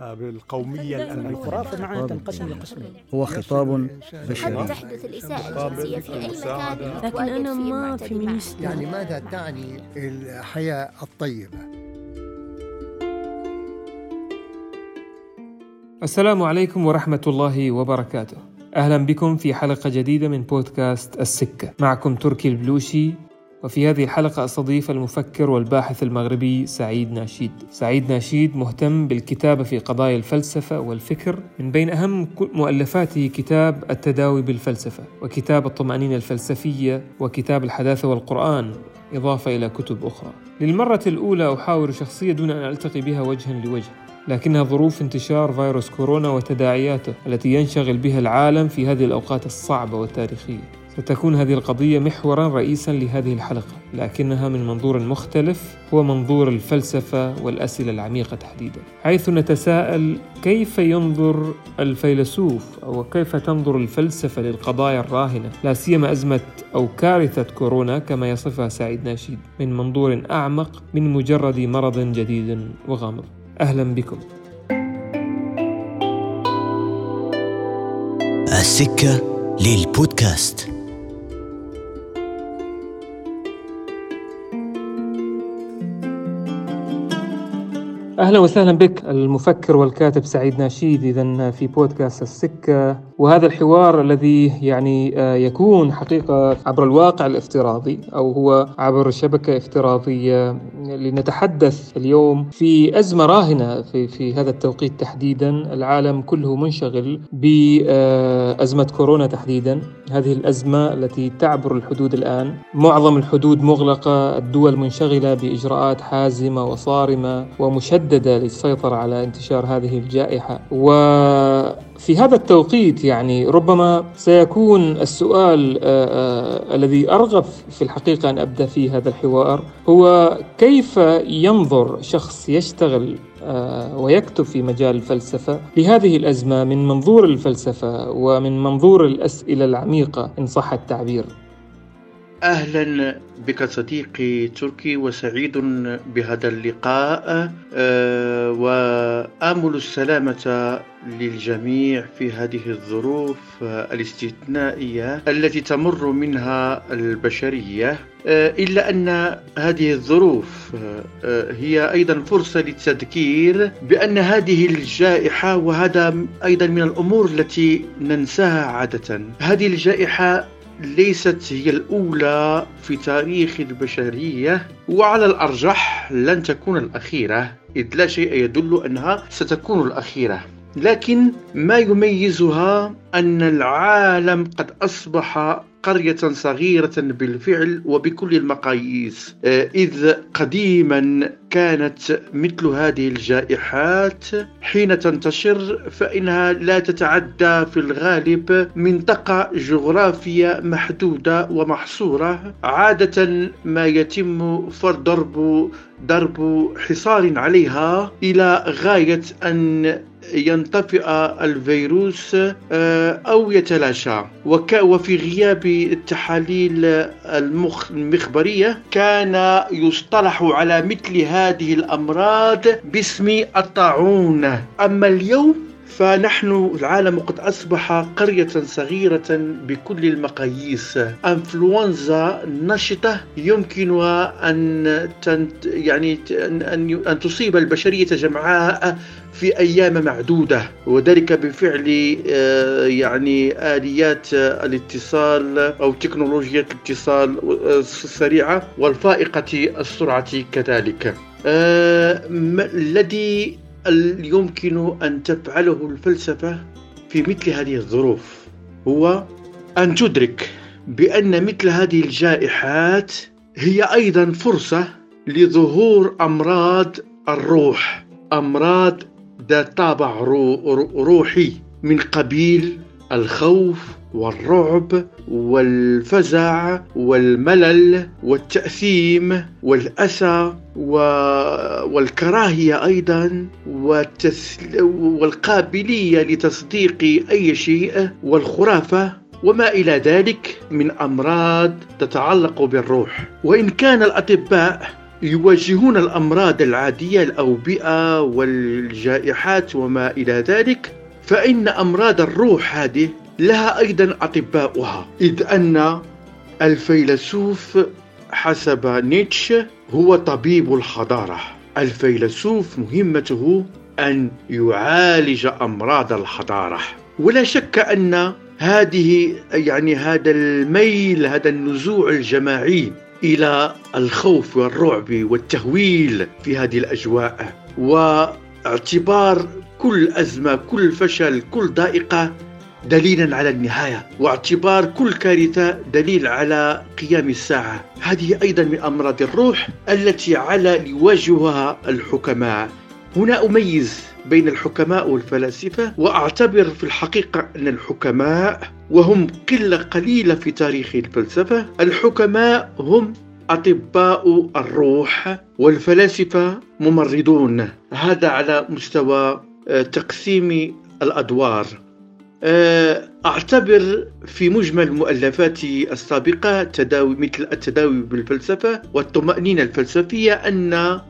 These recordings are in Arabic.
بالقومية الأمريكية الخرافة معناها تنقسم لقسمين. هو خطاب بشري. قد تحدث الإساءة الجنسية في أي مكان لكن أنا ما فيمينيست يعني ماذا تعني الحياة الطيبة؟ السلام عليكم ورحمة الله وبركاته. أهلا بكم في حلقة جديدة من بودكاست السكة. معكم تركي البلوشي وفي هذه الحلقة أستضيف المفكر والباحث المغربي سعيد ناشيد. سعيد ناشيد مهتم بالكتابة في قضايا الفلسفة والفكر من بين أهم مؤلفاته كتاب التداوي بالفلسفة وكتاب الطمأنينة الفلسفية وكتاب الحداثة والقرآن إضافة إلى كتب أخرى. للمرة الأولى أحاور شخصية دون أن ألتقي بها وجها لوجه لكنها ظروف انتشار فيروس كورونا وتداعياته التي ينشغل بها العالم في هذه الأوقات الصعبة والتاريخية. ستكون هذه القضية محورا رئيسا لهذه الحلقة لكنها من منظور مختلف هو منظور الفلسفة والأسئلة العميقة تحديدا. حيث نتساءل كيف ينظر الفيلسوف أو كيف تنظر الفلسفة للقضايا الراهنة لا سيما أزمة أو كارثة كورونا كما يصفها سعيد ناشيد من منظور أعمق من مجرد مرض جديد وغامض. أهلا بكم. السكة للبودكاست. أهلا وسهلا بك المفكر والكاتب سعيد ناشيد اذا في بودكاست السكة. وهذا الحوار الذي يعني آه، يكون حقيقة عبر الواقع الافتراضي أو هو عبر شبكة افتراضية لنتحدث اليوم في أزمة راهنة في في هذا التوقيت تحديدا. العالم كله منشغل بازمه كورونا تحديدا. هذه الأزمة التي تعبر الحدود الآن. معظم الحدود مغلقة الدول منشغلة بإجراءات حازمة وصارمة ومشددة للسيطرة على انتشار هذه الجائحة. وفي هذا التوقيت يعني ربما سيكون السؤال آه، آه، الذي أرغب في الحقيقة أن أبدأ فيه هذا الحوار هو كيف ينظر شخص يشتغل آه، ويكتب في مجال الفلسفة؟ لهذه الأزمة من منظور الفلسفة ومن منظور الأسئلة العميقة إن صح التعبير. أهلا بك صديقي تركي وسعيد بهذا اللقاء أه وآمل السلامة للجميع في هذه الظروف الاستثنائية التي تمر منها البشرية. أه إلا أن هذه الظروف أه هي أيضا فرصة للتذكير بأن هذه الجائحة وهذا أيضا من الأمور التي ننساها عادة. هذه الجائحة ليست هي الأولى في تاريخ البشرية وعلى الأرجح لن تكون الأخيرة إذ لا شيء يدل أنها ستكون الأخيرة. لكن ما يميزها أن العالم قد أصبح قرية صغيرة بالفعل وبكل المقاييس. آه، إذ قديما كانت مثل هذه الجائحات حين تنتشر فإنها لا تتعدى في الغالب منطقة جغرافية محدودة ومحصورة عادة ما يتم فرض ضرب ضرب حصار عليها إلى غاية أن ينطفئ الفيروس آه، أو يتلاشى. وفي غياب التحاليل المخبرية كان يصطلح على مثل هذه الأمراض باسم الطاعون. أما اليوم فنحن العالم قد أصبح قرية صغيرة بكل المقاييس. أنفلونزا نشطة يمكن أن تنت يعني أن أن تصيب البشرية جمعاء في أيام معدودة وذلك بفعل آه، يعني آليات الاتصال أو تكنولوجيا الاتصال السريعة والفائقة السرعة كذلك. آه، الذي يمكن أن تفعله الفلسفة في مثل هذه الظروف؟ هو أن تدرك بأن مثل هذه الجائحات هي أيضا فرصة لظهور أمراض الروح أمراض ذات طابع روحي من قبيل الخوف والرعب والفزع والملل والتأثيم والأسى والكراهية أيضا والقابلية لتصديق أي شيء والخرافة وما إلى ذلك من أمراض تتعلق بالروح. وإن كان الأطباء يواجهون الأمراض العادية الأوبئة والجائحات وما إلى ذلك فإن أمراض الروح هذه لها أيضا أطباؤها. إذ أن الفيلسوف حسب نيتشه هو طبيب الحضارة. الفيلسوف مهمته أن يعالج أمراض الحضارة. ولا شك أن هذه يعني هذا الميل هذا النزوع الجماعي إلى الخوف والرعب والتهويل في هذه الأجواء واعتبار كل أزمة كل فشل كل ضائقة دليلا على النهاية واعتبار كل كارثة دليل على قيام الساعة. هذه أيضا من أمراض الروح التي على يواجهها الحكماء. هنا أميز بين الحكماء والفلاسفة وأعتبر في الحقيقة أن الحكماء وهم قلة قليلة في تاريخ الفلسفة. الحكماء هم أطباء الروح والفلاسفة ممرضون. هذا على مستوى آه، تقسيم الأدوار. آه، أعتبر في مجمل مؤلفاتي السابقة تداوي مثل التداوي بالفلسفة والطمأنينة الفلسفية أن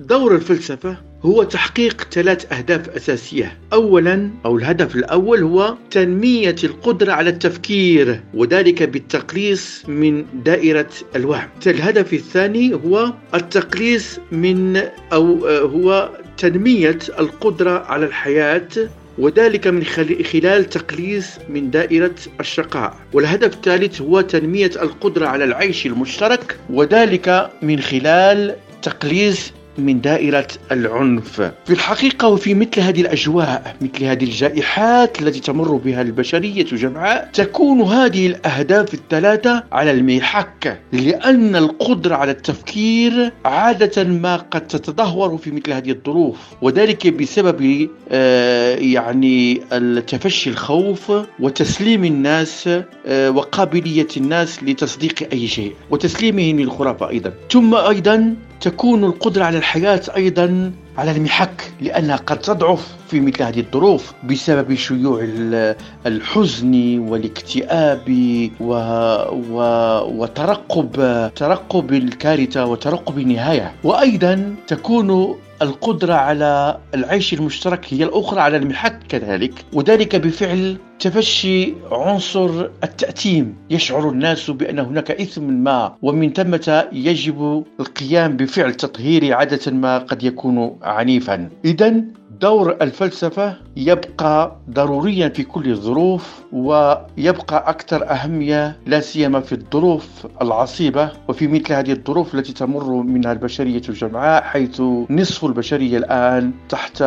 دور الفلسفة هو تحقيق ثلاث أهداف أساسية. أولا أو الهدف الأول هو تنمية القدرة على التفكير وذلك بالتقليص من دائرة الوهم. الهدف الثاني هو التقليص من أو آه، هو تنمية القدرة على الحياة وذلك من خلال تقليص من دائرة الشقاء. والهدف الثالث هو تنمية القدرة على العيش المشترك وذلك من خلال تقليص من دائرة العنف. في الحقيقة وفي مثل هذه الأجواء مثل هذه الجائحات التي تمر بها البشرية جمعاء تكون هذه الأهداف الثلاثة على المحك لأن القدرة على التفكير عادة ما قد تتدهور في مثل هذه الظروف. وذلك بسبب آه، يعني التفشي الخوف وتسليم الناس آه، وقابلية الناس لتصديق أي شيء وتسليمهم للخرافة أيضا. ثم أيضا تكون القدرة على الحياة أيضا على المحك لأنها قد تضعف في مثل هذه الظروف بسبب شيوع الحزن والاكتئاب و... و... وترقب ترقب الكارثة وترقب النهاية. وأيضا تكون القدرة على العيش المشترك هي الأخرى على المحك كذلك وذلك بفعل تفشي عنصر التأتيم يشعر الناس بأن هناك إثم ما ومن ثمة يجب القيام بفعل تطهيري عادة ما قد يكون عنيفا. إذا دور الفلسفة يبقى ضروريا في كل الظروف ويبقى أكثر أهمية لا سيما في الظروف العصيبة وفي مثل هذه الظروف التي تمر منها البشرية الجمعاء حيث نصف البشرية الآن تحت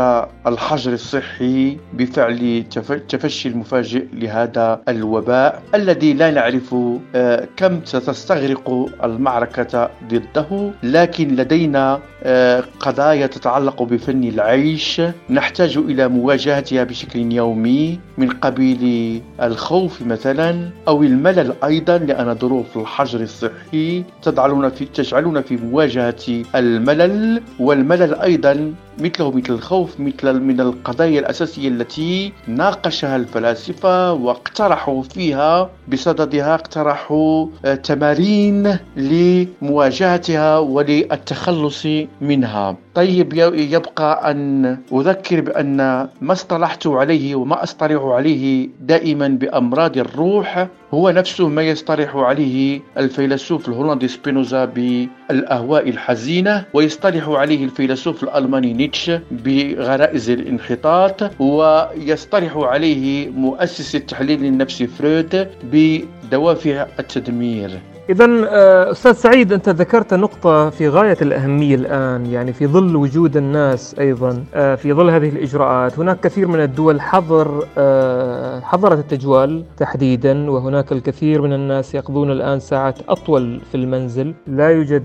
الحجر الصحي بفعل تفشي المفاجئ لهذا الوباء الذي لا نعرف آه، كم ستستغرق المعركة ضده لكن لدينا آه، قضايا تتعلق بفن العيش نحتاج إلى مواجهتها بشكل يومي من قبيل الخوف مثلا أو الملل أيضا لأن ظروف الحجر الصحي تجعلنا في تجعلنا في مواجهة الملل والملل أيضا مثله مثل الخوف مثل من القضايا الأساسية التي ناقشها الفلاسفة واقترحوا فيها بصددها اقترحوا آه، تمارين لمواجهتها وللتخلص منها. طيب يبقى أن أذكر بأن ما اصطلحت عليه وما أصطلح عليه دائما بأمراض الروح هو نفسه ما يصطلح عليه الفيلسوف الهولندي سبينوزا بالأهواء الحزينة ويصطلح عليه الفيلسوف الألماني نيتشه بغرائز الانحطاط ويصطلح عليه مؤسس التحليل النفسي فرويد بدوافع التدمير. إذا آه، أستاذ سعيد أنت ذكرت نقطة في غاية الأهمية الآن يعني في ظل وجود الناس أيضا آه، في ظل هذه الإجراءات هناك كثير من الدول حظر آه، حظرت التجوال تحديدا وهناك الكثير من الناس يقضون الآن ساعات أطول في المنزل. لا يوجد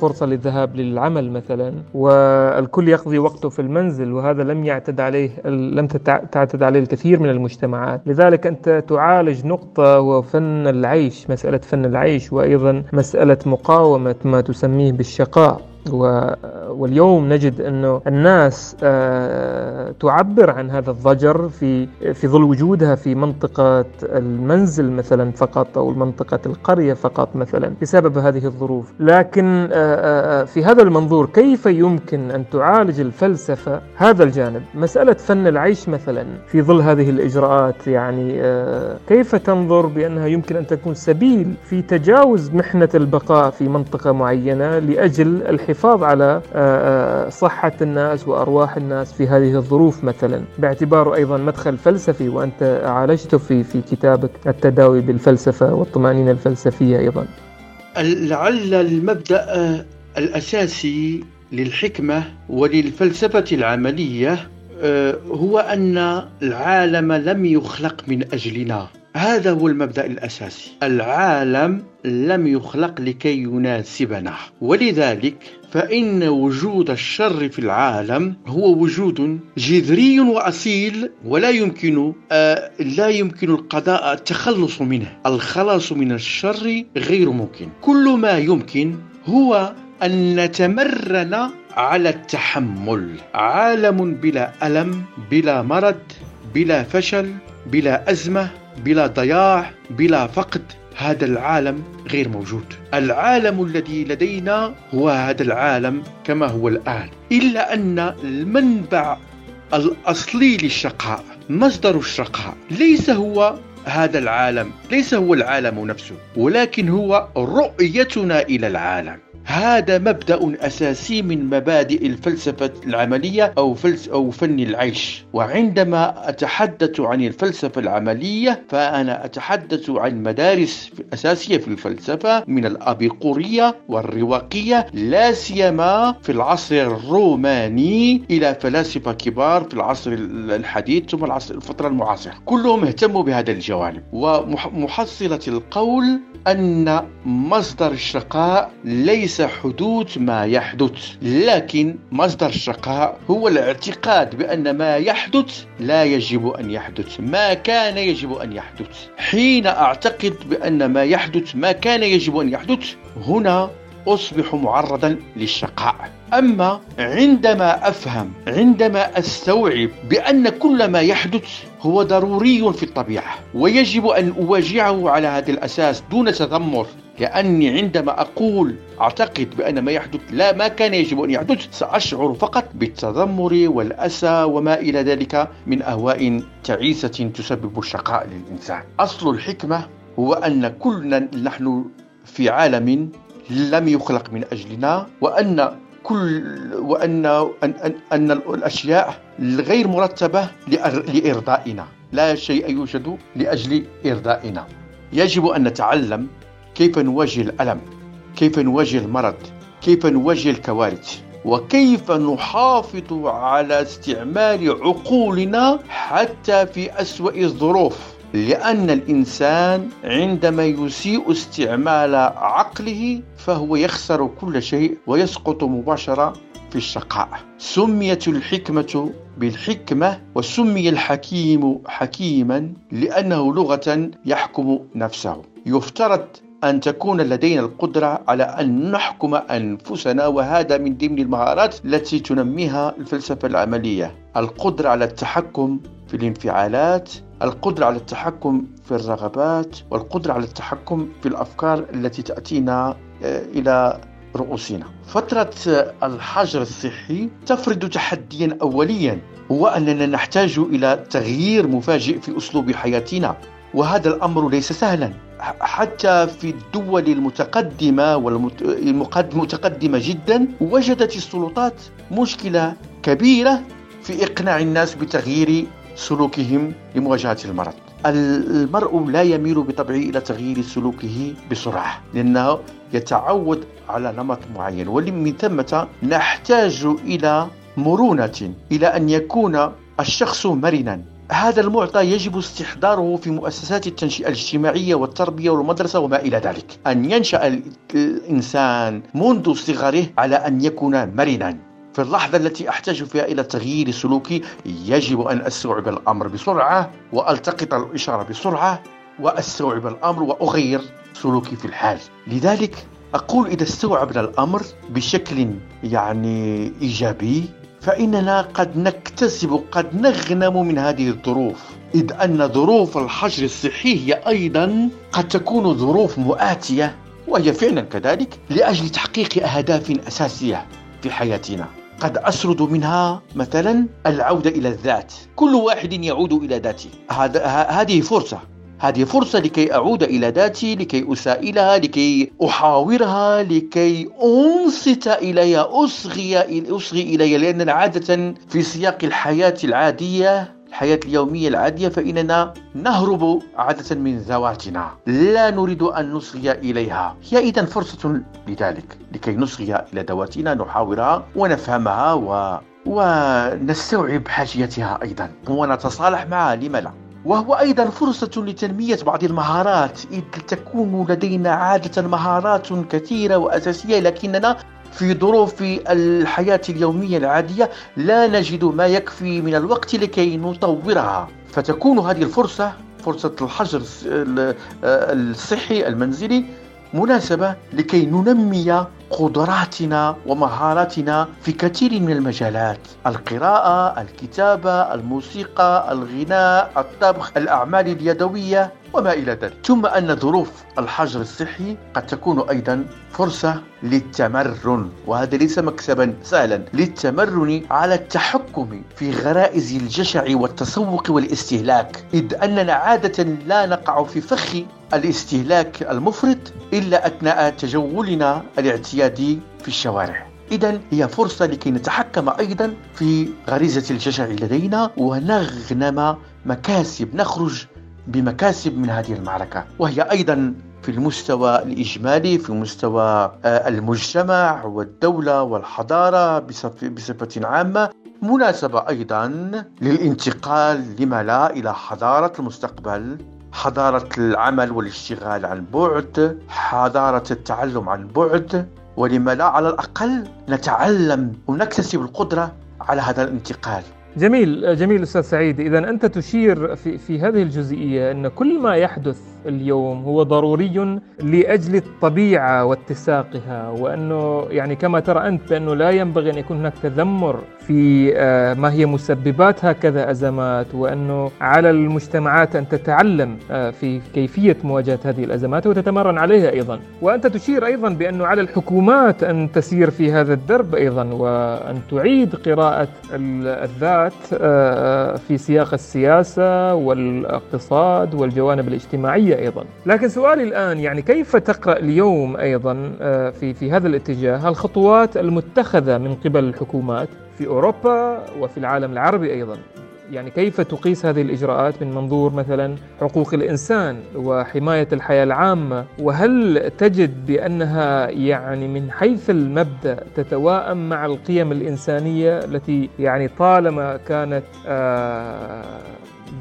فرصة للذهاب للعمل مثلا والكل يقضي وقته في المنزل وهذا لم يعتد عليه لم تعتد عليه الكثير من المجتمعات. لذلك أنت تعالج نقطة وفن العيش مسألة فن العيش وأيضا مسألة مقاومة ما تسميه بالشقاء. واليوم نجد أنه الناس آه، تعبر عن هذا الضجر في في ظل وجودها في منطقة المنزل مثلا فقط أو منطقة القرية فقط مثلا بسبب هذه الظروف. لكن آه، في هذا المنظور كيف يمكن أن تعالج الفلسفة هذا الجانب؟ مسألة فن العيش مثلا في ظل هذه الإجراءات يعني كيف تنظر بأنها يمكن أن تكون سبيل في تجاوز محنة البقاء في منطقة معينة لأجل الحفاظ على آه، آه، صحة الناس وأرواح الناس في هذه الظروف مثلا. باعتباره أيضا مدخل فلسفي وأنت عالجته في في كتابك التداوي بالفلسفة والطمأنينة الفلسفية أيضا. لعل المبدأ الأساسي للحكمة وللفلسفة العملية آه، هو أن العالم لم يخلق من أجلنا. هذا هو المبدأ الأساسي. العالم لم يخلق لكي يناسبنا. ولذلك فإن وجود الشر في العالم هو وجود جذري وأصيل ولا يمكن آه لا يمكن القضاء التخلص منه. الخلاص من الشر غير ممكن. كل ما يمكن هو أن نتمرن على التحمل. عالم بلا ألم بلا مرض بلا فشل بلا أزمة. بلا ضياع بلا فقد هذا العالم غير موجود. العالم الذي لدينا هو هذا العالم كما هو الآن. إلا أن المنبع الأصلي للشقاء مصدر الشقاء ليس هو هذا العالم ليس هو العالم نفسه ولكن هو رؤيتنا إلى العالم. هذا مبدأ أساسي من مبادئ الفلسفة العملية أو فلس أو فن العيش. وعندما أتحدث عن الفلسفة العملية فأنا أتحدث عن مدارس أساسية في الفلسفة من الأبيقورية والرواقية لا سيما في العصر الروماني إلى فلاسفة كبار في العصر الحديث ثم العصر الفترة المعاصرة. كلهم اهتموا بهذا الجوانب. ومحصلة القول أن مصدر الشقاء ليس حدوث ما يحدث لكن مصدر الشقاء هو الاعتقاد بأن ما يحدث لا يجب أن يحدث ما كان يجب أن يحدث. حين أعتقد بأن ما يحدث ما كان يجب أن يحدث هنا أصبح معرضا للشقاء. أما عندما أفهم عندما أستوعب بأن كل ما يحدث هو ضروري في الطبيعة ويجب أن أواجهه على هذا الأساس دون تذمر لأني عندما أقول أعتقد بأن ما يحدث لا ما كان يجب أن يحدث سأشعر فقط بالتذمر والأسى وما إلى ذلك من أهواء تعيسة تسبب الشقاء للإنسان. أصل الحكمة هو أن كلنا نحن في عالم لم يخلق من أجلنا وأن كل وأن أن, أن, أن الأشياء غير مرتبة لإرضائنا. لا شيء يوجد لأجل إرضائنا. يجب أن نتعلم كيف نواجه الألم؟ كيف نواجه المرض؟ كيف نواجه الكوارث؟ وكيف نحافظ على استعمال عقولنا حتى في أسوأ الظروف؟ لأن الإنسان عندما يسيء استعمال عقله فهو يخسر كل شيء ويسقط مباشرة في الشقاء. سميت الحكمة بالحكمة وسمي الحكيم حكيما لأنه لغة يحكم نفسه. يفترض أن تكون لدينا القدرة على أن نحكم أنفسنا وهذا من ضمن المهارات التي تنميها الفلسفة العملية. القدرة على التحكم في الانفعالات القدرة على التحكم في الرغبات والقدرة على التحكم في الأفكار التي تأتينا آه، إلى رؤوسنا. فترة الحجر الصحي تفرض تحديا أوليا هو أننا نحتاج إلى تغيير مفاجئ في أسلوب حياتنا. وهذا الأمر ليس سهلا. حتى في الدول المتقدمة والمتقدمة جدا وجدت السلطات مشكلة كبيرة في إقناع الناس بتغيير سلوكهم لمواجهة المرض. المرء لا يميل بطبعه إلى تغيير سلوكه بسرعة لأنه يتعود على نمط معين. ومن ثم نحتاج إلى مرونة إلى أن يكون الشخص مرنا. هذا المعطى يجب استحضاره في مؤسسات التنشئة الاجتماعية والتربية والمدرسة وما إلى ذلك. أن ينشأ الإنسان منذ صغره على أن يكون مرنا. في اللحظة التي أحتاج فيها إلى تغيير سلوكي يجب أن أستوعب الأمر بسرعة وألتقط الإشارة بسرعة وأستوعب الأمر وأغير سلوكي في الحال. لذلك أقول إذا استوعبنا الأمر بشكل يعني إيجابي فإننا قد نكتسب قد نغنم من هذه الظروف إذ أن ظروف الحجر الصحي هي أيضا قد تكون ظروف مؤاتية وهي فعلا كذلك لأجل تحقيق أهداف أساسية في حياتنا. قد أسرد منها مثلا العودة إلى الذات كل واحد يعود إلى ذاته. هذه فرصة. هذه فرصة لكي أعود إلى ذاتي لكي أسائلها لكي أحاورها لكي أنصت إليها أصغي, أصغي إليها لأننا عادة في سياق الحياة العادية الحياة اليومية العادية فإننا نهرب عادة من ذواتنا لا نريد أن نصغي إليها. هي إذا فرصة لذلك لكي نصغي إلى ذواتنا نحاورها ونفهمها و... ونستوعب حاجيتها أيضا. ونتصالح معها لما لا؟ وهو أيضا فرصة لتنمية بعض المهارات. إذ تكون لدينا عادة مهارات كثيرة وأساسية لكننا في ظروف الحياة اليومية العادية لا نجد ما يكفي من الوقت لكي نطورها. فتكون هذه الفرصة فرصة الحجر الصحي المنزلي مناسبة لكي ننمي قدراتنا ومهاراتنا في كثير من المجالات. القراءة، الكتابة، الموسيقى، الغناء، الطبخ، الأعمال اليدوية وما إلى ذلك. ثم أن ظروف الحجر الصحي قد تكون أيضا فرصة للتمرن وهذا ليس مكسبا سهلا للتمرن على التحكم في غرائز الجشع والتسوق والاستهلاك. إذ أننا عادة لا نقع في فخ الاستهلاك المفرط إلا أثناء تجولنا الاعتيادي في الشوارع. إذا هي فرصة لكي نتحكم أيضا في غريزة الجشع لدينا ونغنم مكاسب نخرج بمكاسب من هذه المعركة. وهي أيضا في المستوى الإجمالي في مستوى آه، المجتمع والدولة والحضارة بصفة عامة. مناسبة أيضا للانتقال لما لا إلى حضارة المستقبل. حضارة العمل والاشتغال عن بعد حضارة التعلم عن بعد ولما لا على الأقل نتعلم ونكتسب القدرة على هذا الانتقال. جميل جميل أستاذ سعيد. اذا أنت تشير في في هذه الجزئية أن كل ما يحدث اليوم هو ضروري لأجل الطبيعة واتساقها وأنه يعني كما ترى أنت بانه لا ينبغي أن يكون هناك تذمر في آه، ما هي مسببات هكذا أزمات وأنه على المجتمعات أن تتعلم آه، في كيفية مواجهة هذه الأزمات وتتمرن عليها أيضا. وأنت تشير أيضا بأنه على الحكومات أن تسير في هذا الدرب أيضا وأن تعيد قراءة الذات آه، في سياق السياسة والإقتصاد والجوانب الاجتماعية أيضا. لكن سؤالي الآن يعني كيف تقرأ اليوم أيضا في في هذا الاتجاه؟ الخطوات المتخذة من قبل الحكومات في أوروبا وفي العالم العربي أيضا؟ يعني كيف تقيس هذه الإجراءات من منظور مثلا حقوق الإنسان وحماية الحياة العامة؟ وهل تجد بأنها يعني من حيث المبدأ تتواءم مع القيم الإنسانية التي يعني طالما كانت آه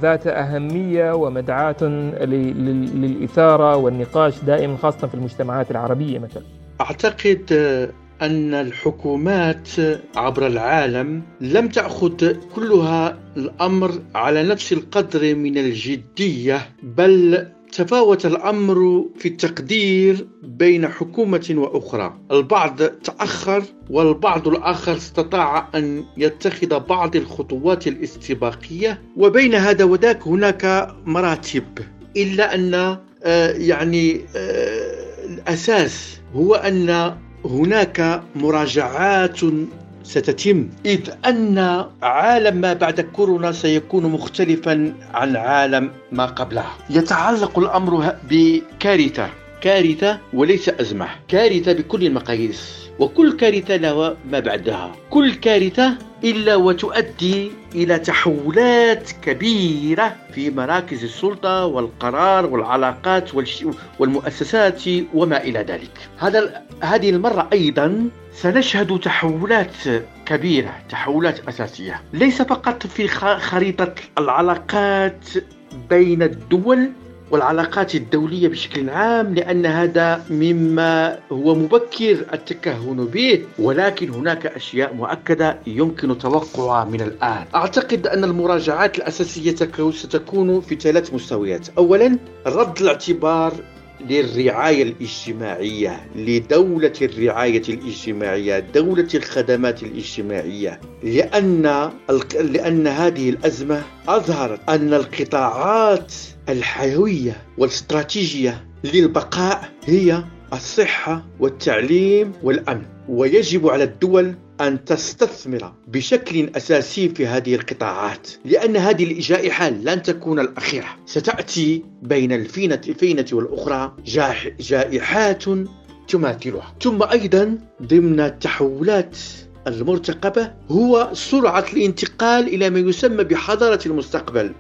ذات أهمية ومدعاة للإثارة والنقاش دائما خاصة في المجتمعات العربية مثلا؟ أعتقد أن الحكومات عبر العالم لم تأخذ كلها الأمر على نفس القدر من الجدية بل تفاوت الأمر في التقدير بين حكومة وأخرى، البعض تأخر والبعض الآخر استطاع أن يتخذ بعض الخطوات الاستباقية وبين هذا وذاك هناك مراتب. إلا أن آه، يعني آه، الأساس هو أن هناك مراجعات ستتم. إذ أن عالم ما بعد كورونا سيكون مختلفا عن عالم ما قبله يتعلق الأمر بكارثة. كارثة وليس أزمة. كارثة بكل المقاييس. وكل كارثة لها ما بعدها. كل كارثة إلا وتؤدي إلى تحولات كبيرة في مراكز السلطة والقرار والعلاقات والمؤسسات وما إلى ذلك. هذا هذه المرة أيضا سنشهد تحولات كبيرة تحولات أساسية. ليس فقط في خريطة العلاقات بين الدول والعلاقات الدولية بشكل عام لأن هذا مما هو مبكر التكهن به. ولكن هناك أشياء مؤكدة يمكن توقعها من الآن. أعتقد أن المراجعات الأساسية ستكون في ثلاث مستويات. أولا رد الاعتبار للرعاية الاجتماعية لدولة الرعاية الاجتماعية دولة الخدمات الاجتماعية. لأن لأن هذه الأزمة أظهرت أن القطاعات الحيوية والاستراتيجية للبقاء هي الصحة والتعليم والأمن. ويجب على الدول أن تستثمر بشكل أساسي في هذه القطاعات لأن هذه الجائحة لن تكون الأخيرة. ستأتي بين الفينة الفينة والأخرى جائحات تماثلها. ثم أيضا ضمن التحولات المرتقبة هو سرعة الانتقال إلى ما يسمى بحضارة المستقبل.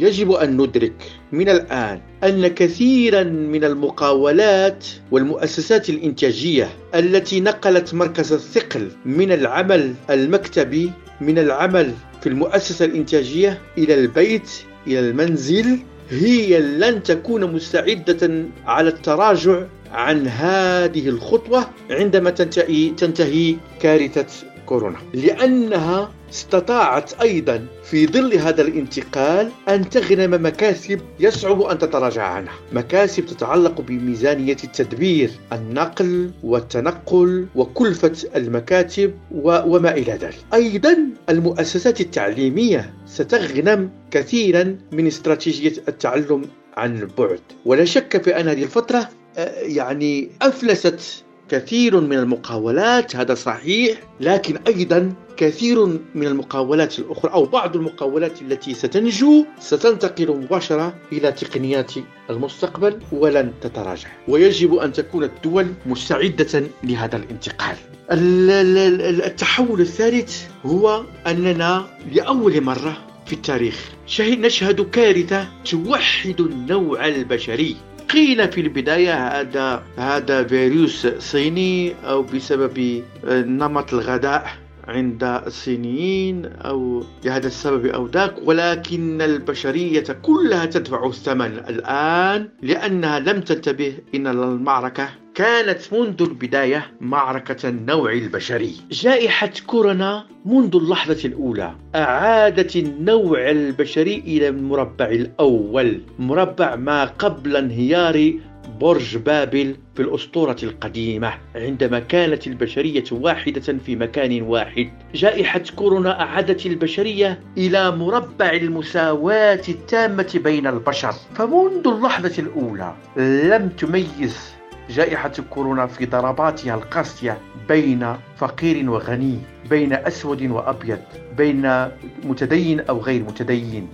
فيجب أن ندرك من الآن أن كثيرا من المقاولات والمؤسسات الإنتاجية التي نقلت مركز الثقل من العمل المكتبي من العمل في المؤسسة الإنتاجية إلى البيت إلى المنزل هي لن تكون مستعدة على التراجع عن هذه الخطوة عندما تنتهي, تنتهي كارثة كورونا. لأنها استطاعت أيضا في ظل هذا الانتقال أن تغنم مكاسب يصعب أن تتراجع عنها. مكاسب تتعلق بميزانية التدبير النقل والتنقل وكلفة المكاتب وما إلى ذلك. أيضا المؤسسات التعليمية ستغنم كثيرا من استراتيجية التعلم عن بعد. ولا شك في أن هذه الفترة آه، يعني أفلست كثير من المقاولات هذا صحيح لكن أيضا كثير من المقاولات الأخرى أو بعض المقاولات التي ستنجو ستنتقل مباشرة إلى تقنيات المستقبل ولن تتراجع. ويجب أن تكون الدول مستعدة لهذا الانتقال. التحول الثالث هو أننا لأول مرة في التاريخ نشهد كارثة توحد النوع البشري. قيل في البداية هذا هذا فيروس صيني أو بسبب نمط الغذاء. عند الصينيين أو لهذا السبب أو ذاك ولكن البشرية كلها تدفع الثمن الآن لأنها لم تنتبه إن المعركة كانت منذ البداية معركة النوع البشري. جائحة كورونا منذ اللحظة الأولى أعادت النوع البشري إلى المربع الأول مربع ما قبل انهيار برج بابل في الأسطورة القديمة عندما كانت البشرية واحدة في مكان واحد. جائحة كورونا أعادت البشرية إلى مربع المساواة التامة بين البشر. فمنذ اللحظة الأولى لم تميز جائحة كورونا في ضرباتها القاسية بين فقير وغني بين أسود وأبيض بين متدين أو غير متدين.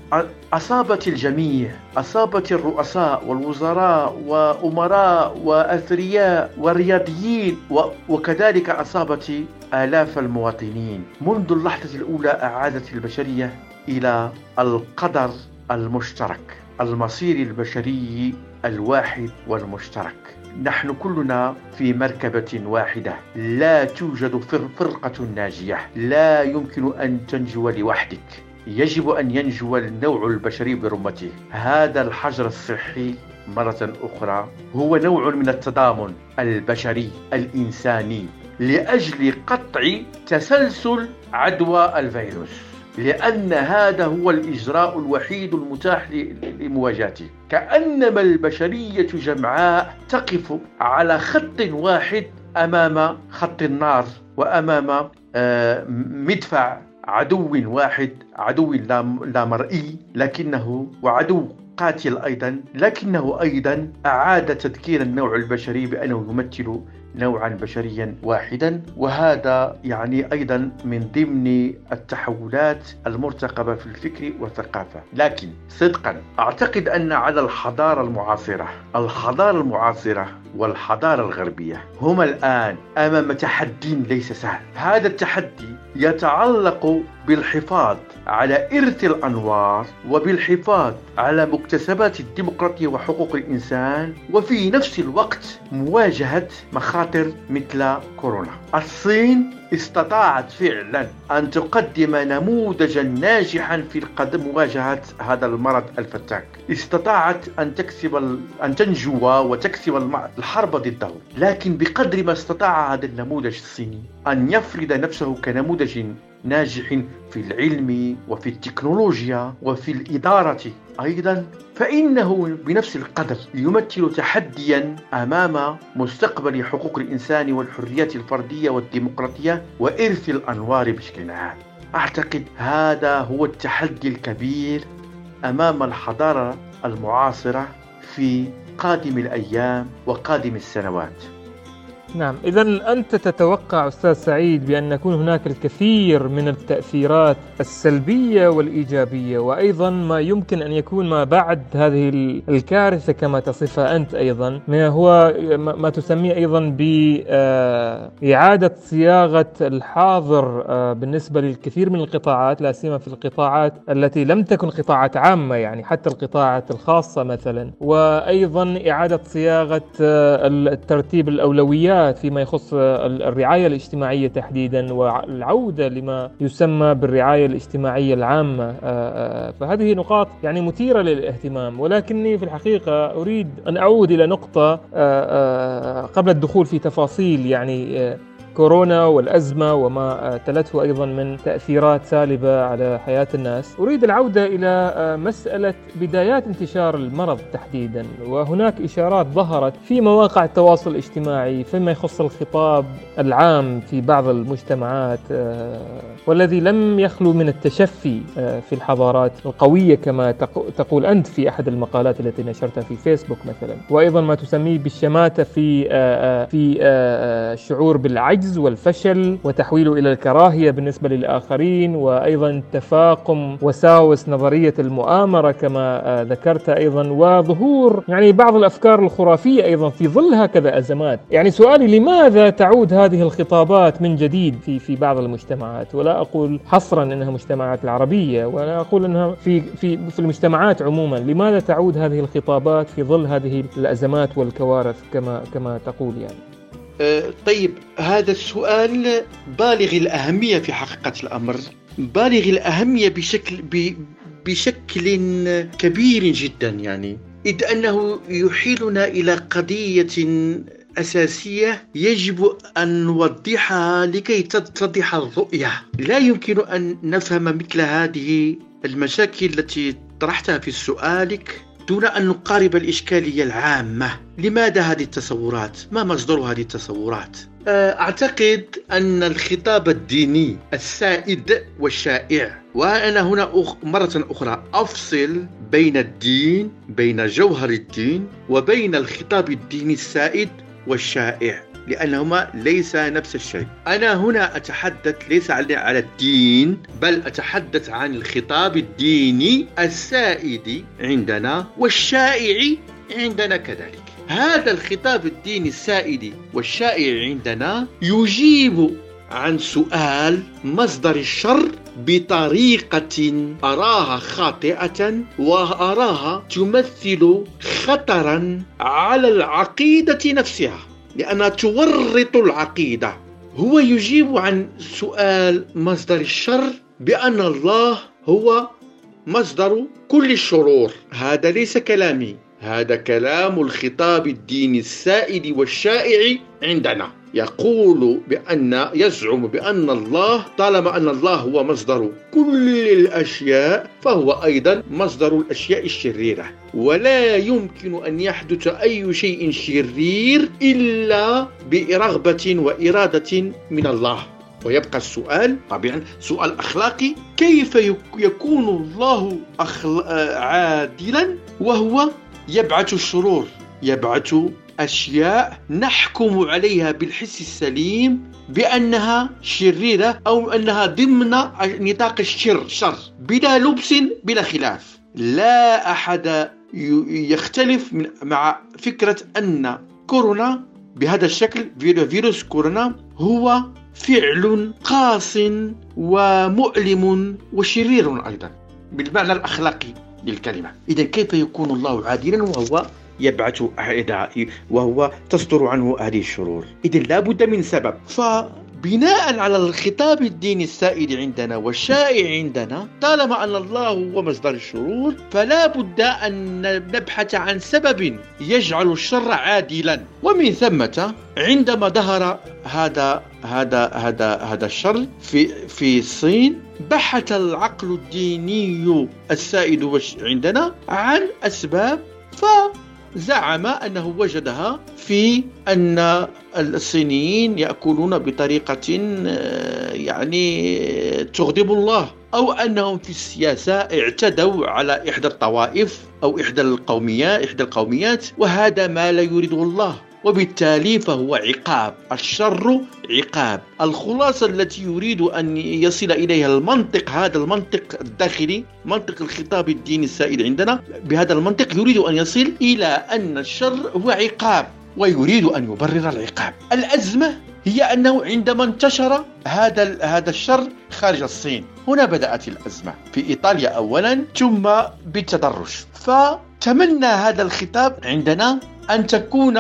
أصابت الجميع أصابت الرؤساء والوزراء وأمراء وأثرياء ورياضيين وكذلك أصابت آلاف المواطنين. منذ اللحظة الأولى أعادت البشرية إلى القدر المشترك المصير البشري الواحد والمشترك. نحن كلنا في مركبة واحدة. لا توجد فرقة ناجية. لا يمكن أن تنجو لوحدك. يجب أن ينجو النوع البشري برمته. هذا الحجر الصحي مرة أخرى هو نوع من التضامن البشري الإنساني لأجل قطع تسلسل عدوى الفيروس. لأن هذا هو الإجراء الوحيد المتاح لمواجهته. كأنما البشرية جمعاء تقف على خط واحد أمام خط النار وأمام آه، مدفع عدو واحد عدو لا مرئي لكنه وعدو قاتل أيضا لكنه أيضا أعاد تذكير النوع البشري بأنه يمثل نوعا بشريا واحدا وهذا يعني أيضا من ضمن التحولات المرتقبة في الفكر والثقافة. لكن صدقا أعتقد أن على الحضارة المعاصرة الحضارة المعاصرة والحضارة الغربية هما الآن أمام تحدي ليس سهل. هذا التحدي يتعلق بالحفاظ على إرث الأنوار وبالحفاظ على مكتسبات الديمقراطية وحقوق الإنسان وفي نفس الوقت مواجهة مخاطر مثل كورونا. الصين استطاعت فعلا أن تقدم نموذجا ناجحا في مواجهة هذا المرض الفتاك. استطاعت أن تكسب أن تنجو وتكسب الحرب ضده لكن بقدر ما استطاع هذا النموذج الصيني أن يفرض نفسه كنموذج ناجح في العلم وفي التكنولوجيا وفي الإدارة أيضا فإنه بنفس القدر يمثل تحديا أمام مستقبل حقوق الإنسان والحريات الفردية والديمقراطية وإرث الأنوار بشكل عام. أعتقد هذا هو التحدي الكبير أمام الحضارة المعاصرة في قادم الأيام وقادم السنوات. نعم. إذا أنت تتوقع أستاذ سعيد بأن يكون هناك الكثير من التأثيرات السلبية والإيجابية وأيضا ما يمكن أن يكون ما بعد هذه الكارثة كما تصفها أنت أيضا ما هو ما تسميه أيضا بإعادة صياغة الحاضر آه، بالنسبة للكثير من القطاعات لا سيما في القطاعات التي لم تكن قطاعات عامة يعني حتى القطاعات الخاصة مثلا. وأيضا إعادة صياغة آه، الترتيب الأولويات فيما يخص الرعاية الاجتماعية تحديدا والعودة لما يسمى بالرعاية الاجتماعية العامة. آه، آه، فهذه نقاط يعني مثيرة للاهتمام ولكني في الحقيقة أريد أن أعود إلى نقطة آه، قبل الدخول في تفاصيل يعني كورونا والأزمة وما تلته أيضا من تأثيرات سالبة على حياة الناس. أريد العودة إلى آه، مسألة بدايات انتشار المرض تحديدا وهناك إشارات ظهرت في مواقع التواصل الاجتماعي فيما يخص الخطاب العام في بعض المجتمعات آه، والذي لم يخلو من التشفي آه، في الحضارات القوية كما تقول أنت في أحد المقالات التي نشرتها في فيسبوك مثلا. وأيضا ما تسميه بالشماتة في في الشعور بالعجز العجز والفشل وتحويله إلى الكراهية بالنسبة للآخرين وأيضا تفاقم وساوس نظرية المؤامرة كما آه، ذكرت أيضا وظهور يعني بعض الأفكار الخرافية أيضا في ظل هكذا أزمات، يعني سؤالي لماذا تعود هذه الخطابات من جديد في في بعض المجتمعات؟ ولا أقول حصرا إنها مجتمعات العربية ولا أقول إنها في في في المجتمعات عموما، لماذا تعود هذه الخطابات في ظل هذه الأزمات والكوارث كما كما تقول يعني؟ أه، طيب هذا السؤال بالغ الأهمية في حقيقة الأمر. بالغ الأهمية بشكل بشكل كبير جدا يعني. إذ أنه يحيلنا إلى قضية أساسية يجب أن نوضحها لكي تتضح الرؤية. لا يمكن أن نفهم مثل هذه المشاكل التي طرحتها في سؤالك. دون أن نقارب الإشكالية العامة لماذا هذه التصورات؟ ما مصدر هذه التصورات؟ آه، أعتقد أن الخطاب الديني السائد والشائع وأنا هنا أخ... مرة أخرى أفصل بين الدين بين جوهر الدين وبين الخطاب الديني السائد والشائع لأنهما ليس نفس الشيء. أنا هنا أتحدث ليس على الدين بل أتحدث عن الخطاب الديني السائد عندنا والشائع عندنا كذلك. هذا الخطاب الديني السائد والشائع عندنا يجيب عن سؤال مصدر الشر بطريقة أراها خاطئة وأراها تمثل خطرا على العقيدة نفسها. لأنها تورط العقيدة. هو يجيب عن سؤال مصدر الشر بأن الله هو مصدر كل الشرور. هذا ليس كلامي هذا كلام الخطاب الديني السائد والشائع عندنا. يقول بأن يزعم بأن الله طالما أن الله هو مصدر كل الأشياء فهو أيضا مصدر الأشياء الشريرة. ولا يمكن أن يحدث أي شيء شرير إلا برغبة وإرادة من الله. ويبقى السؤال طبعا سؤال أخلاقي كيف يكون الله عادلا وهو يبعث الشرور يبعث أشياء نحكم عليها بالحس السليم بأنها شريرة أو أنها ضمن نطاق الشر شر بلا لبس بلا خلاف. لا أحد يختلف مع فكرة أن كورونا بهذا الشكل فيروس كورونا هو فعل قاس ومؤلم وشرير أيضا بالمعنى الأخلاقي للكلمة. إذا كيف يكون الله عادلا وهو يبعث وهو تصدر عنه هذه الشرور. إذا لابد من سبب. ف بناء على الخطاب الديني السائد عندنا والشائع عندنا طالما أن الله هو مصدر الشرور فلا بد أن نبحث عن سبب يجعل الشر عادلا. ومن ثمة عندما ظهر هذا هذا هذا هذا الشر في في الصين بحث العقل الديني السائد عندنا عن أسباب ف زعم أنه وجدها في أن الصينيين يأكلون بطريقة آه، يعني تغضب الله أو أنهم في السياسة اعتدوا على إحدى الطوائف أو إحدى القوميات إحدى القوميات وهذا ما لا يريده الله. وبالتالي فهو عقاب الشر عقاب. الخلاصة التي يريد أن يصل إليها المنطق هذا المنطق الداخلي منطق الخطاب الديني السائد عندنا بهذا المنطق يريد أن يصل إلى أن الشر هو عقاب ويريد أن يبرر العقاب. الأزمة هي أنه عندما انتشر هذا هذا الشر خارج الصين هنا بدأت الأزمة. في إيطاليا أولا ثم بالتدرج. فتمنى هذا الخطاب عندنا أن تكون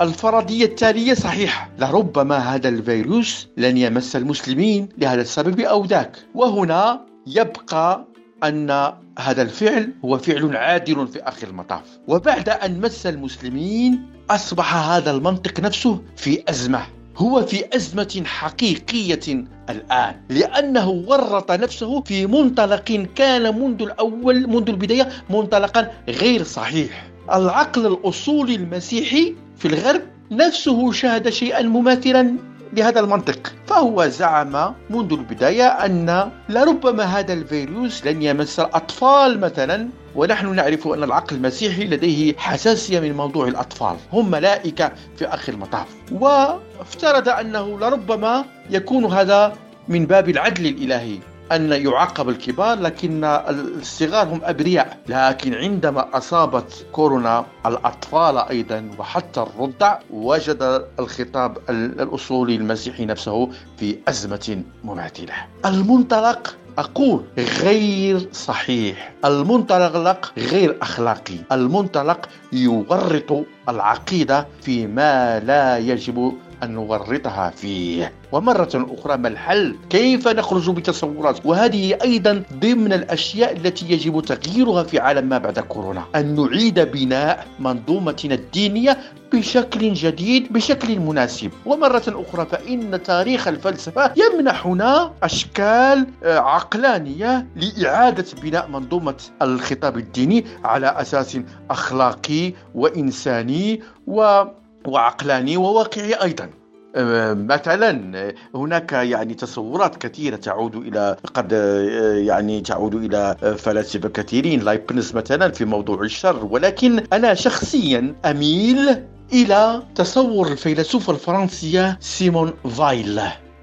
الفرضية التالية صحيحة. لربما هذا الفيروس لن يمس المسلمين لهذا السبب أو ذاك. وهنا يبقى أن هذا الفعل هو فعل عادل في آخر المطاف. وبعد أن مس المسلمين أصبح هذا المنطق نفسه في أزمة. هو في أزمة حقيقية الآن. لأنه ورط نفسه في منطلق كان منذ الأول منذ البداية منطلقا غير صحيح. العقل الأصولي المسيحي في الغرب نفسه شاهد شيئا مماثلا لهذا المنطق فهو زعم منذ البداية أن لربما هذا الفيروس لن يمس الأطفال مثلا ونحن نعرف أن العقل المسيحي لديه حساسية من موضوع الأطفال هم ملائكة في آخر المطاف. وافترض أنه لربما يكون هذا من باب العدل الإلهي. أن يعاقب الكبار لكن الصغار هم أبرياء. لكن عندما أصابت كورونا الأطفال أيضا وحتى الرضع وجد الخطاب الأصولي المسيحي نفسه في أزمة مماثلة المنطلق أقول غير صحيح. المنطلق غير أخلاقي. المنطلق يورط العقيدة فيما لا يجب أن نورطها فيه ومرة أخرى ما الحل؟ كيف نخرج بتصورات؟ وهذه أيضا ضمن الأشياء التي يجب تغييرها في عالم ما بعد كورونا أن نعيد بناء منظومتنا الدينية بشكل جديد بشكل مناسب ومرة أخرى فإن تاريخ الفلسفة يمنحنا أشكال آه، عقلانية لإعادة بناء منظومة الخطاب الديني على أساس أخلاقي وإنساني و وعقلاني وواقعي أيضا. مثلا هناك يعني تصورات كثيرة تعود إلى قد يعني تعود إلى فلاسفة كثيرين لايبنز مثلا في موضوع الشر. ولكن أنا شخصيا أميل إلى تصور الفيلسوف الفرنسية سيمون فايل.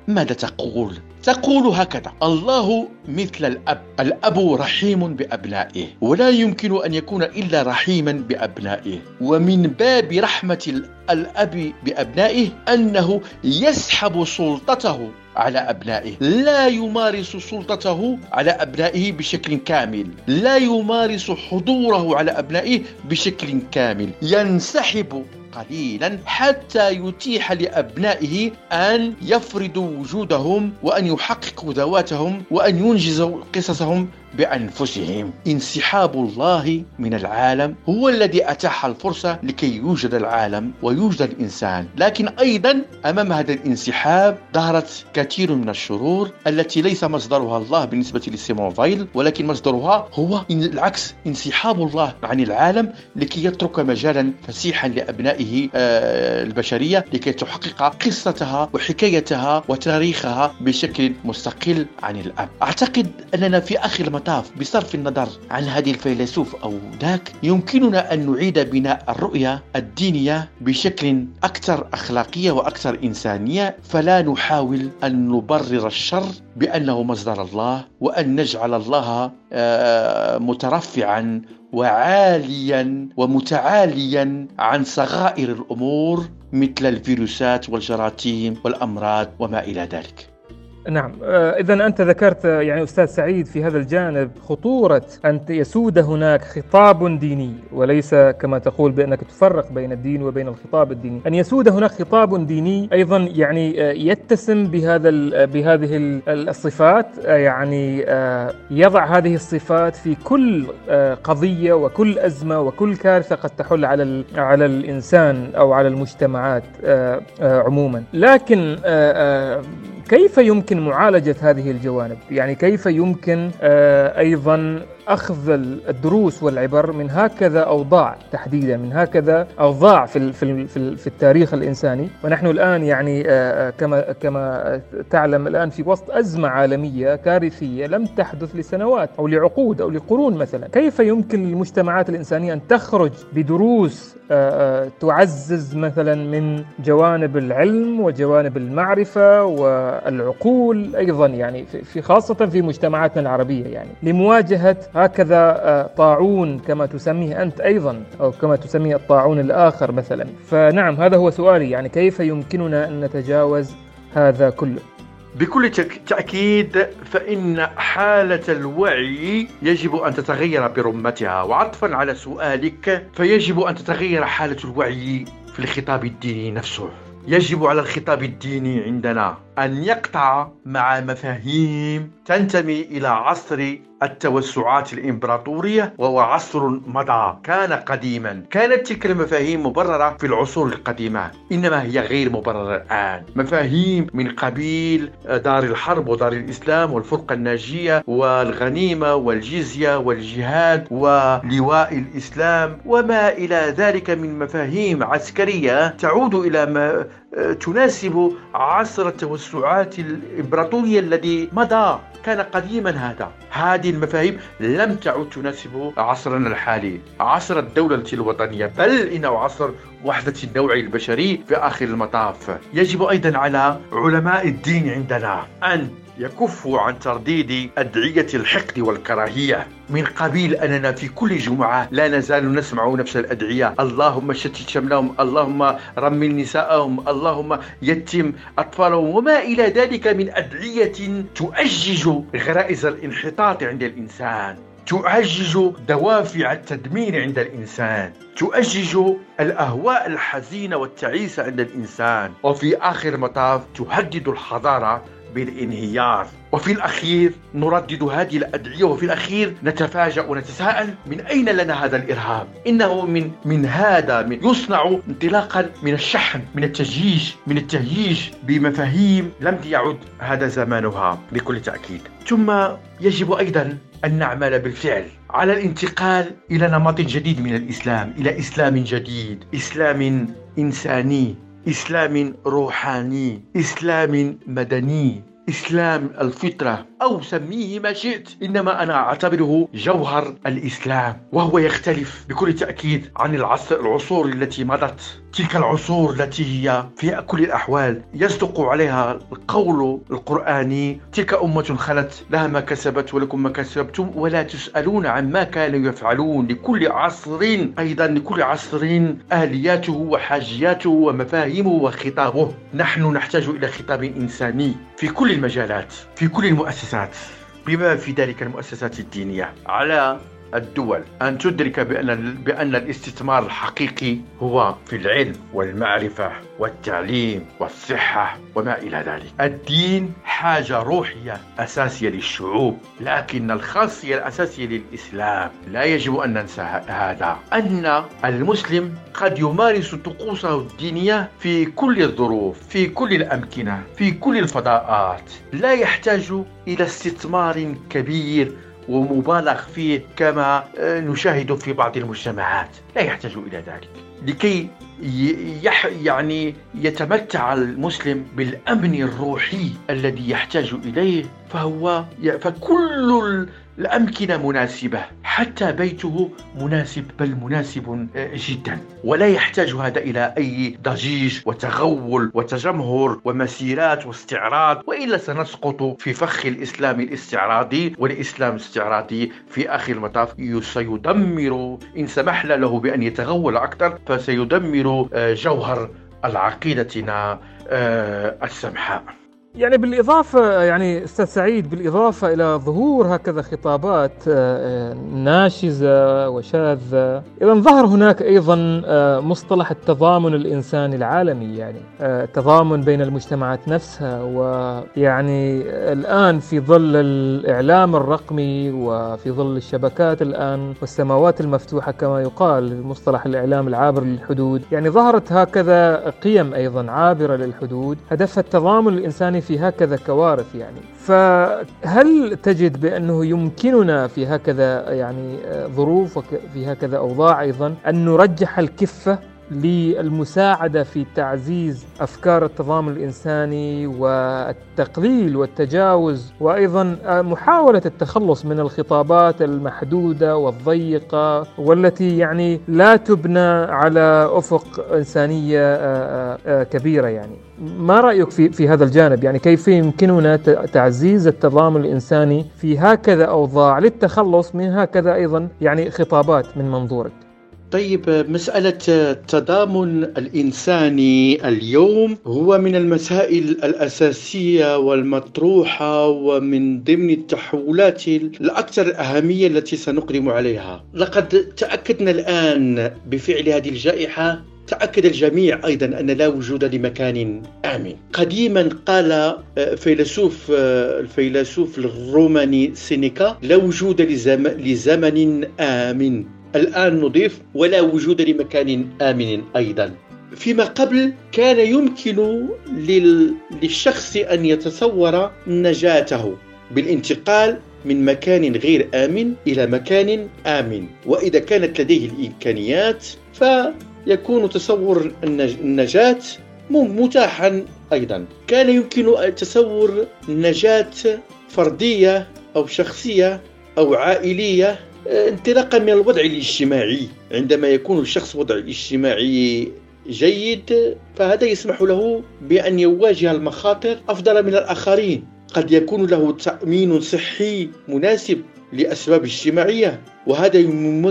ماذا تقول؟ تقول هكذا. الله مثل الأب. الأب رحيم بأبنائه. ولا يمكن أن يكون إلا رحيما بأبنائه. ومن باب رحمة الأب بأبنائه أنه يسحب سلطته على أبنائه. لا يمارس سلطته على أبنائه بشكل كامل. لا يمارس حضوره على أبنائه بشكل كامل. ينسحب قليلا حتى يتيح لأبنائه أن يفرضوا وجودهم وأن يحققوا ذواتهم وأن ينجزوا قصصهم. بأنفسهم. انسحاب الله من العالم هو الذي أتاح الفرصة لكي يوجد العالم ويوجد الإنسان. لكن أيضا أمام هذا الانسحاب ظهرت كثير من الشرور التي ليس مصدرها الله بالنسبة لسيمون فايل ولكن مصدرها هو العكس انسحاب الله عن العالم لكي يترك مجالا فسيحا لأبنائه آه، البشرية لكي تحقق قصتها وحكايتها وتاريخها بشكل مستقل عن الأب. أعتقد أننا في آخر المطاف بصرف النظر عن هذه الفيلسوف أو ذاك يمكننا أن نعيد بناء الرؤية الدينية بشكل أكثر أخلاقية وأكثر إنسانية فلا نحاول أن نبرر الشر بأنه مصدر الله وأن نجعل الله آه، مترفعا وعاليا ومتعاليا عن صغائر الأمور مثل الفيروسات والجراثيم والأمراض وما إلى ذلك. نعم. إذا أنت ذكرت يعني أستاذ سعيد في هذا الجانب خطورة أن يسود هناك خطاب ديني وليس كما تقول بأنك تفرق بين الدين وبين الخطاب الديني. أن يسود هناك خطاب ديني أيضا يعني يتسم بهذا بهذه الصفات يعني يضع هذه الصفات في كل قضية وكل أزمة وكل كارثة قد تحل على على الإنسان أو على المجتمعات عموما. لكن كيف يمكن معالجة هذه الجوانب؟ يعني كيف يمكن آه، أيضا أخذ الدروس والعبر من هكذا أوضاع تحديدا من هكذا أوضاع في في في التاريخ الإنساني. ونحن الآن يعني آه، آه، كما كما تعلم الآن في وسط أزمة عالمية كارثية لم تحدث لسنوات أو لعقود أو لقرون مثلا. كيف يمكن للمجتمعات الإنسانية أن تخرج بدروس تعزز مثلا من جوانب العلم وجوانب المعرفة والعقول أيضا يعني في خاصة في مجتمعاتنا العربية يعني لمواجهة هكذا آه، طاعون كما تسميه أنت أيضا أو كما تسميه الطاعون الآخر مثلا. فنعم هذا هو سؤالي يعني كيف يمكننا أن نتجاوز هذا كله؟ بكل تأكيد فإن حالة الوعي يجب أن تتغير برمتها. وعطفا على سؤالك فيجب أن تتغير حالة الوعي في الخطاب الديني نفسه. يجب على الخطاب الديني عندنا. أن يقطع مع مفاهيم تنتمي إلى عصر التوسعات الإمبراطورية وهو عصر مضى كان قديما. كانت تلك المفاهيم مبررة في العصور القديمة إنما هي غير مبررة الآن. مفاهيم من قبيل دار الحرب ودار الإسلام والفرقة الناجية والغنيمة والجزية والجهاد ولواء الإسلام وما إلى ذلك من مفاهيم عسكرية تعود إلى تناسب عصر التوسعات الإمبراطورية الذي مضى كان قديما هذا. هذه المفاهيم لم تعد تناسب عصرنا الحالي. عصر الدولة الوطنية بل إنه عصر وحدة النوع البشري في آخر المطاف. يجب أيضا على علماء الدين عندنا أن يكفوا عن ترديد أدعية الحقد والكراهية. من قبيل أننا في كل جمعة لا نزال نسمع نفس الأدعية. اللهم شتت شملهم اللهم رمل نساءهم اللهم يتم أطفالهم. وما إلى ذلك من أدعية تؤجج غرائز الانحطاط عند الإنسان. تؤجج دوافع التدمير عند الإنسان. تؤجج الأهواء الحزينة والتعيسة عند الإنسان. وفي آخر المطاف تهدد الحضارة بالانهيار. وفي الأخير نردد هذه الأدعية وفي الأخير نتفاجأ ونتساءل من أين لنا هذا الإرهاب؟ إنه من من هذا من يصنع انطلاقا من الشحن من التجييش من التهييج بمفاهيم لم يعد هذا زمانها بكل تأكيد. ثم يجب أيضا أن نعمل بالفعل على الانتقال إلى نمط جديد من الإسلام إلى إسلام جديد إسلام إنساني. إسلام روحاني إسلام مدني إسلام الفطرة أو سميه ما شئت. إنما أنا أعتبره جوهر الإسلام وهو يختلف بكل تأكيد عن العصر العصور التي مضت. تلك العصور التي هي في كل الأحوال يصدق عليها القول القرآني تلك أمة خلت لها ما كسبت ولكم ما كسبتم ولا تسألون عما كانوا يفعلون لكل عصر أيضا لكل عصر آلياته وحاجياته ومفاهيمه وخطابه. نحن نحتاج إلى خطاب إنساني في كل المجالات في كل المؤسسات. بما في ذلك المؤسسات الدينية؟ على الدول أن تدرك بأن بأن الاستثمار الحقيقي هو في العلم والمعرفة والتعليم والصحة وما إلى ذلك. الدين حاجة روحية أساسية للشعوب، لكن الخاصية الأساسية للإسلام لا يجب أن ننسى هذا أن المسلم قد يمارس طقوسه الدينية في كل الظروف، في كل الأمكنة، في كل الفضاءات، لا يحتاج إلى استثمار كبير ومبالغ فيه كما آه، نشاهد في بعض المجتمعات. لا يحتاج إلى ذلك. لكي يح يعني يتمتع المسلم بالأمن الروحي الذي يحتاج إليه فهو فكل الأمكنة مناسبة. حتى بيته مناسب بل مناسب آه، جدا. ولا يحتاج هذا إلى أي ضجيج وتغول وتجمهر ومسيرات واستعراض وإلا سنسقط في فخ الإسلام الاستعراضي والإسلام الاستعراضي في آخر المطاف. سيدمر إن سمحنا له بأن يتغول أكثر فسيدمر آه، جوهر العقيدتنا آه، السمحاء. يعني بالإضافة يعني أستاذ سعيد بالإضافة إلى ظهور هكذا خطابات آه، ناشزة وشاذة إذا ظهر هناك أيضا آه، مصطلح التضامن الإنساني العالمي يعني آه، التضامن بين المجتمعات نفسها ويعني الآن في ظل الإعلام الرقمي وفي ظل الشبكات الآن والسماوات المفتوحة كما يقال مصطلح الإعلام العابر للحدود يعني ظهرت هكذا قيم أيضا عابرة للحدود هدفها التضامن الإنساني في هكذا كوارث يعني. فهل تجد بأنه يمكننا في هكذا يعني ظروف وفي هكذا أوضاع أيضا أن نرجح الكفة للمساعدة في تعزيز أفكار التضامن الإنساني والتقليل والتجاوز وأيضا محاولة التخلص من الخطابات المحدودة والضيقة والتي يعني لا تبنى على أفق إنسانية آه، آه، كبيرة يعني؟ ما رأيك في, في هذا الجانب؟ يعني كيف يمكننا تعزيز التضامن الإنساني في هكذا أوضاع للتخلص من هكذا أيضا يعني خطابات من منظورك؟ طيب مسألة التضامن الإنساني اليوم هو من المسائل الأساسية والمطروحة ومن ضمن التحولات الأكثر أهمية التي سنقدم عليها. لقد تأكدنا الآن بفعل هذه الجائحة تأكد الجميع أيضا أن لا وجود لمكان آمن. قديما قال فيلسوف الفيلسوف الروماني سينيكا لا وجود لزمن آمن. الآن نضيف ولا وجود لمكان آمن أيضا. فيما قبل كان يمكن للشخص أن يتصور نجاته بالانتقال من مكان غير آمن إلى مكان آمن. وإذا كانت لديه الإمكانيات فيكون تصور النجاة متاحا أيضا. كان يمكن تصور نجاة فردية أو شخصية أو عائلية انطلاقا من الوضع الاجتماعي. عندما يكون الشخص وضع اجتماعي جيد فهذا يسمح له بأن يواجه المخاطر أفضل من الآخرين. قد يكون له تأمين صحي مناسب. لأسباب اجتماعية وهذا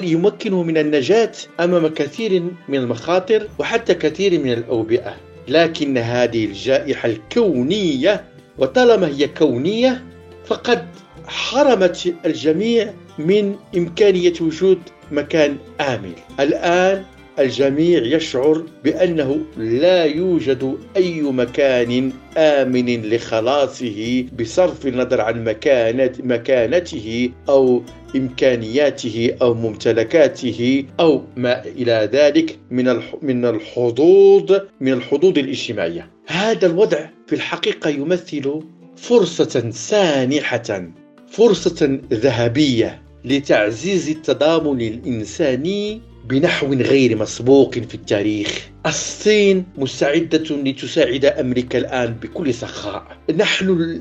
يمكنه من النجاة أمام كثير من المخاطر وحتى كثير من الأوبئة. لكن هذه الجائحة الكونية وطالما هي كونية فقد حرمت الجميع من إمكانية وجود مكان آمن. الآن الجميع يشعر بأنه لا يوجد أي مكان آمن لخلاصه بصرف النظر عن مكانة مكانته أو إمكانياته أو ممتلكاته أو ما إلى ذلك من من الحظوظ من الحظوظ الاجتماعية. هذا الوضع في الحقيقة يمثل فرصة سانحة فرصة ذهبية لتعزيز التضامن الإنساني بنحو غير مسبوق في التاريخ. الصين مستعدة لتساعد أمريكا الآن بكل سخاء. نحن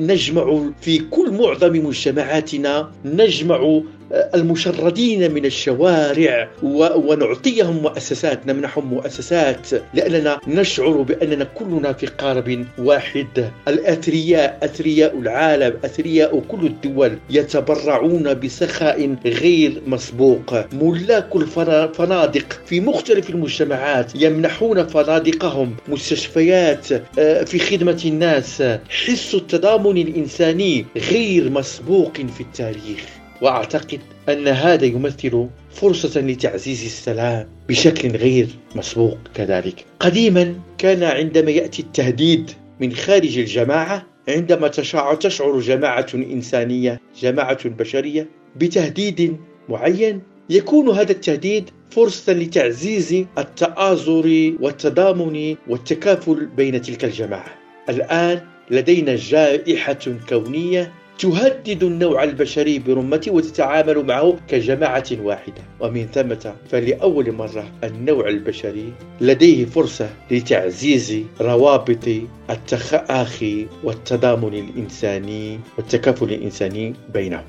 نجمع في كل معظم مجتمعاتنا نجمع المشردين من الشوارع ونعطيهم مؤسسات نمنحهم مؤسسات لأننا نشعر بأننا كلنا في قارب واحد. الأثرياء أثرياء العالم أثرياء كل الدول يتبرعون بسخاء غير مسبوق. ملاك الفنادق في مختلف المجتمعات يمنحون فنادقهم مستشفيات آه، في خدمة الناس. حس التضامن الإنساني غير مسبوق في التاريخ. وأعتقد أن هذا يمثل فرصة لتعزيز السلام بشكل غير مسبوق كذلك. قديما كان عندما يأتي التهديد من خارج الجماعة عندما تشعر جماعة إنسانية جماعة بشرية بتهديد معين يكون هذا التهديد فرصة لتعزيز التآزر والتضامن والتكافل بين تلك الجماعة. الآن لدينا جائحة كونية تهدد النوع البشري برمته وتتعامل معه كجماعة واحدة ومن ثمة فلأول مرة النوع البشري لديه فرصة لتعزيز روابط التخاخي والتضامن الإنساني والتكافل الإنساني بينهم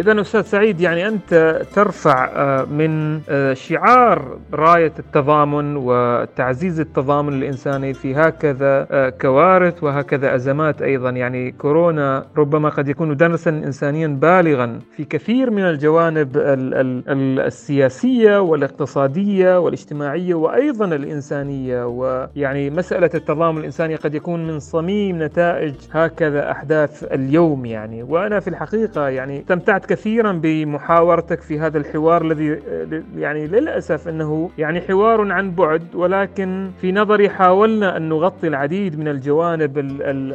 إذا أستاذ سعيد يعني أنت ترفع آه، من آه، شعار راية التضامن وتعزيز التضامن الإنساني في هكذا آه، كوارث وهكذا أزمات أيضا. يعني كورونا ربما قد يكون درسا إنسانيا بالغا في كثير من الجوانب السياسية والاقتصادية والاجتماعية وأيضا الإنسانية. ويعني مسألة التضامن الإنساني قد يكون من صميم نتائج هكذا أحداث اليوم يعني. وأنا في الحقيقة يعني استمتعت كثيرا بمحاورتك في هذا الحوار الذي يعني للأسف أنه يعني حوار عن بعد ولكن في نظري حاولنا أن نغطي العديد من الجوانب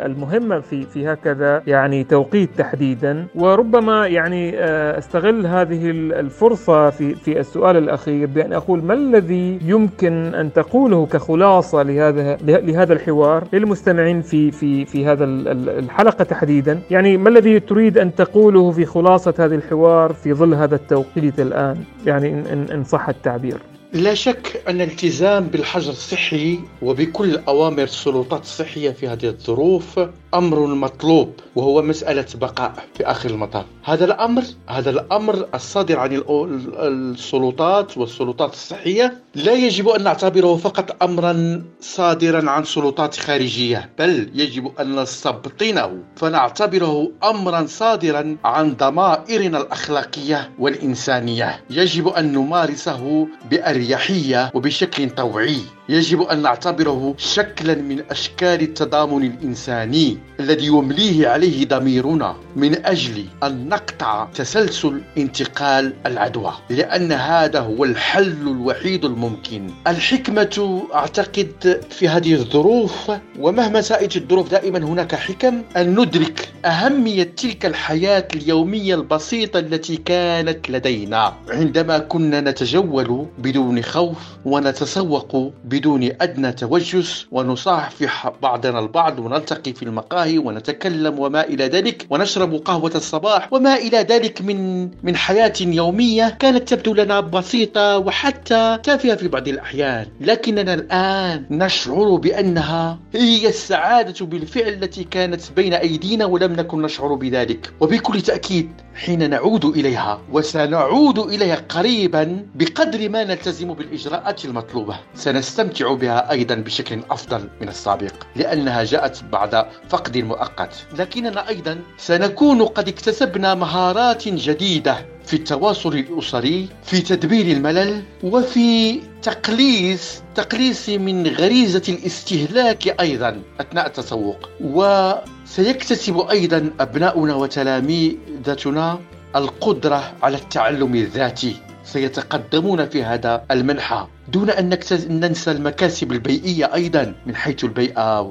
المهمة في في هكذا يعني توقيت تحديدا. وربما يعني آه، أستغل هذه الفرصة في في السؤال الأخير بأن أقول ما الذي يمكن أن تقوله كخلاصة لهذا لهذا الحوار للمستمعين في في في هذا الحلقة تحديدا؟ يعني ما الذي تريد أن تقوله في خلاصة هذا الحوار في ظل هذا التوقيت الآن يعني إن, إن صح التعبير. لا شك أن الالتزام بالحجر الصحي وبكل أوامر السلطات الصحية في هذه الظروف أمر مطلوب وهو مسألة بقاء في آخر المطاف. هذا الأمر هذا الأمر الصادر عن السلطات والسلطات الصحية. لا يجب أن نعتبره فقط أمرا صادرا عن سلطات خارجية بل يجب أن نستبطنه. فنعتبره أمرا صادرا عن ضمائرنا الأخلاقية والإنسانية. يجب أن نمارسه بأريحية وبشكل طوعي. يجب أن نعتبره شكلا من أشكال التضامن الإنساني الذي يمليه عليه ضميرنا من أجل أن نقطع تسلسل انتقال العدوى لأن هذا هو الحل الوحيد الممكن. الحكمة أعتقد في هذه الظروف ومهما سائت الظروف دائما هناك حكم أن ندرك أهمية تلك الحياة اليومية البسيطة التي كانت لدينا. عندما كنا نتجول بدون خوف ونتسوق بدون أدنى توجس ونصافح بعضنا البعض ونلتقي في المقاهي ونتكلم وما إلى ذلك ونشرب قهوة الصباح وما إلى ذلك من من حياة يومية كانت تبدو لنا بسيطة وحتى تافهة في بعض الأحيان. لكننا الآن نشعر بأنها هي السعادة بالفعل التي كانت بين أيدينا ولم نكن نشعر بذلك. وبكل تأكيد حين نعود إليها وسنعود إليها قريبا بقدر ما نلتزم بالإجراءات المطلوبة. سنستمتع بها أيضا بشكل أفضل من السابق لأنها جاءت بعد فقد مؤقت لكننا أيضا سنكون قد اكتسبنا مهارات جديدة في التواصل الأسري في تدبير الملل وفي تقليص تقليص من غريزة الاستهلاك أيضا أثناء التسوق. وسيكتسب أيضا أبناؤنا وتلاميذتنا القدرة على التعلم الذاتي. سيتقدمون في هذا المنحى دون أن ننسى المكاسب البيئية أيضا من حيث البيئة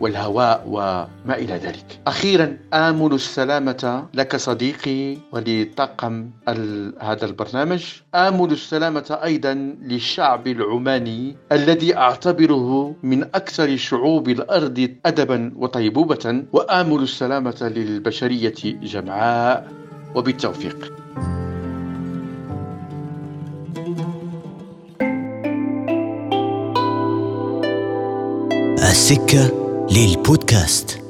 والهواء وما إلى ذلك. أخيرا آمل السلامة لك صديقي ولطاقم هذا البرنامج. آمل السلامة أيضا للشعب العماني الذي أعتبره من أكثر شعوب الأرض أدبا وطيبوبة. وآمل السلامة للبشرية جمعاء وبالتوفيق. السكة للبودكاست.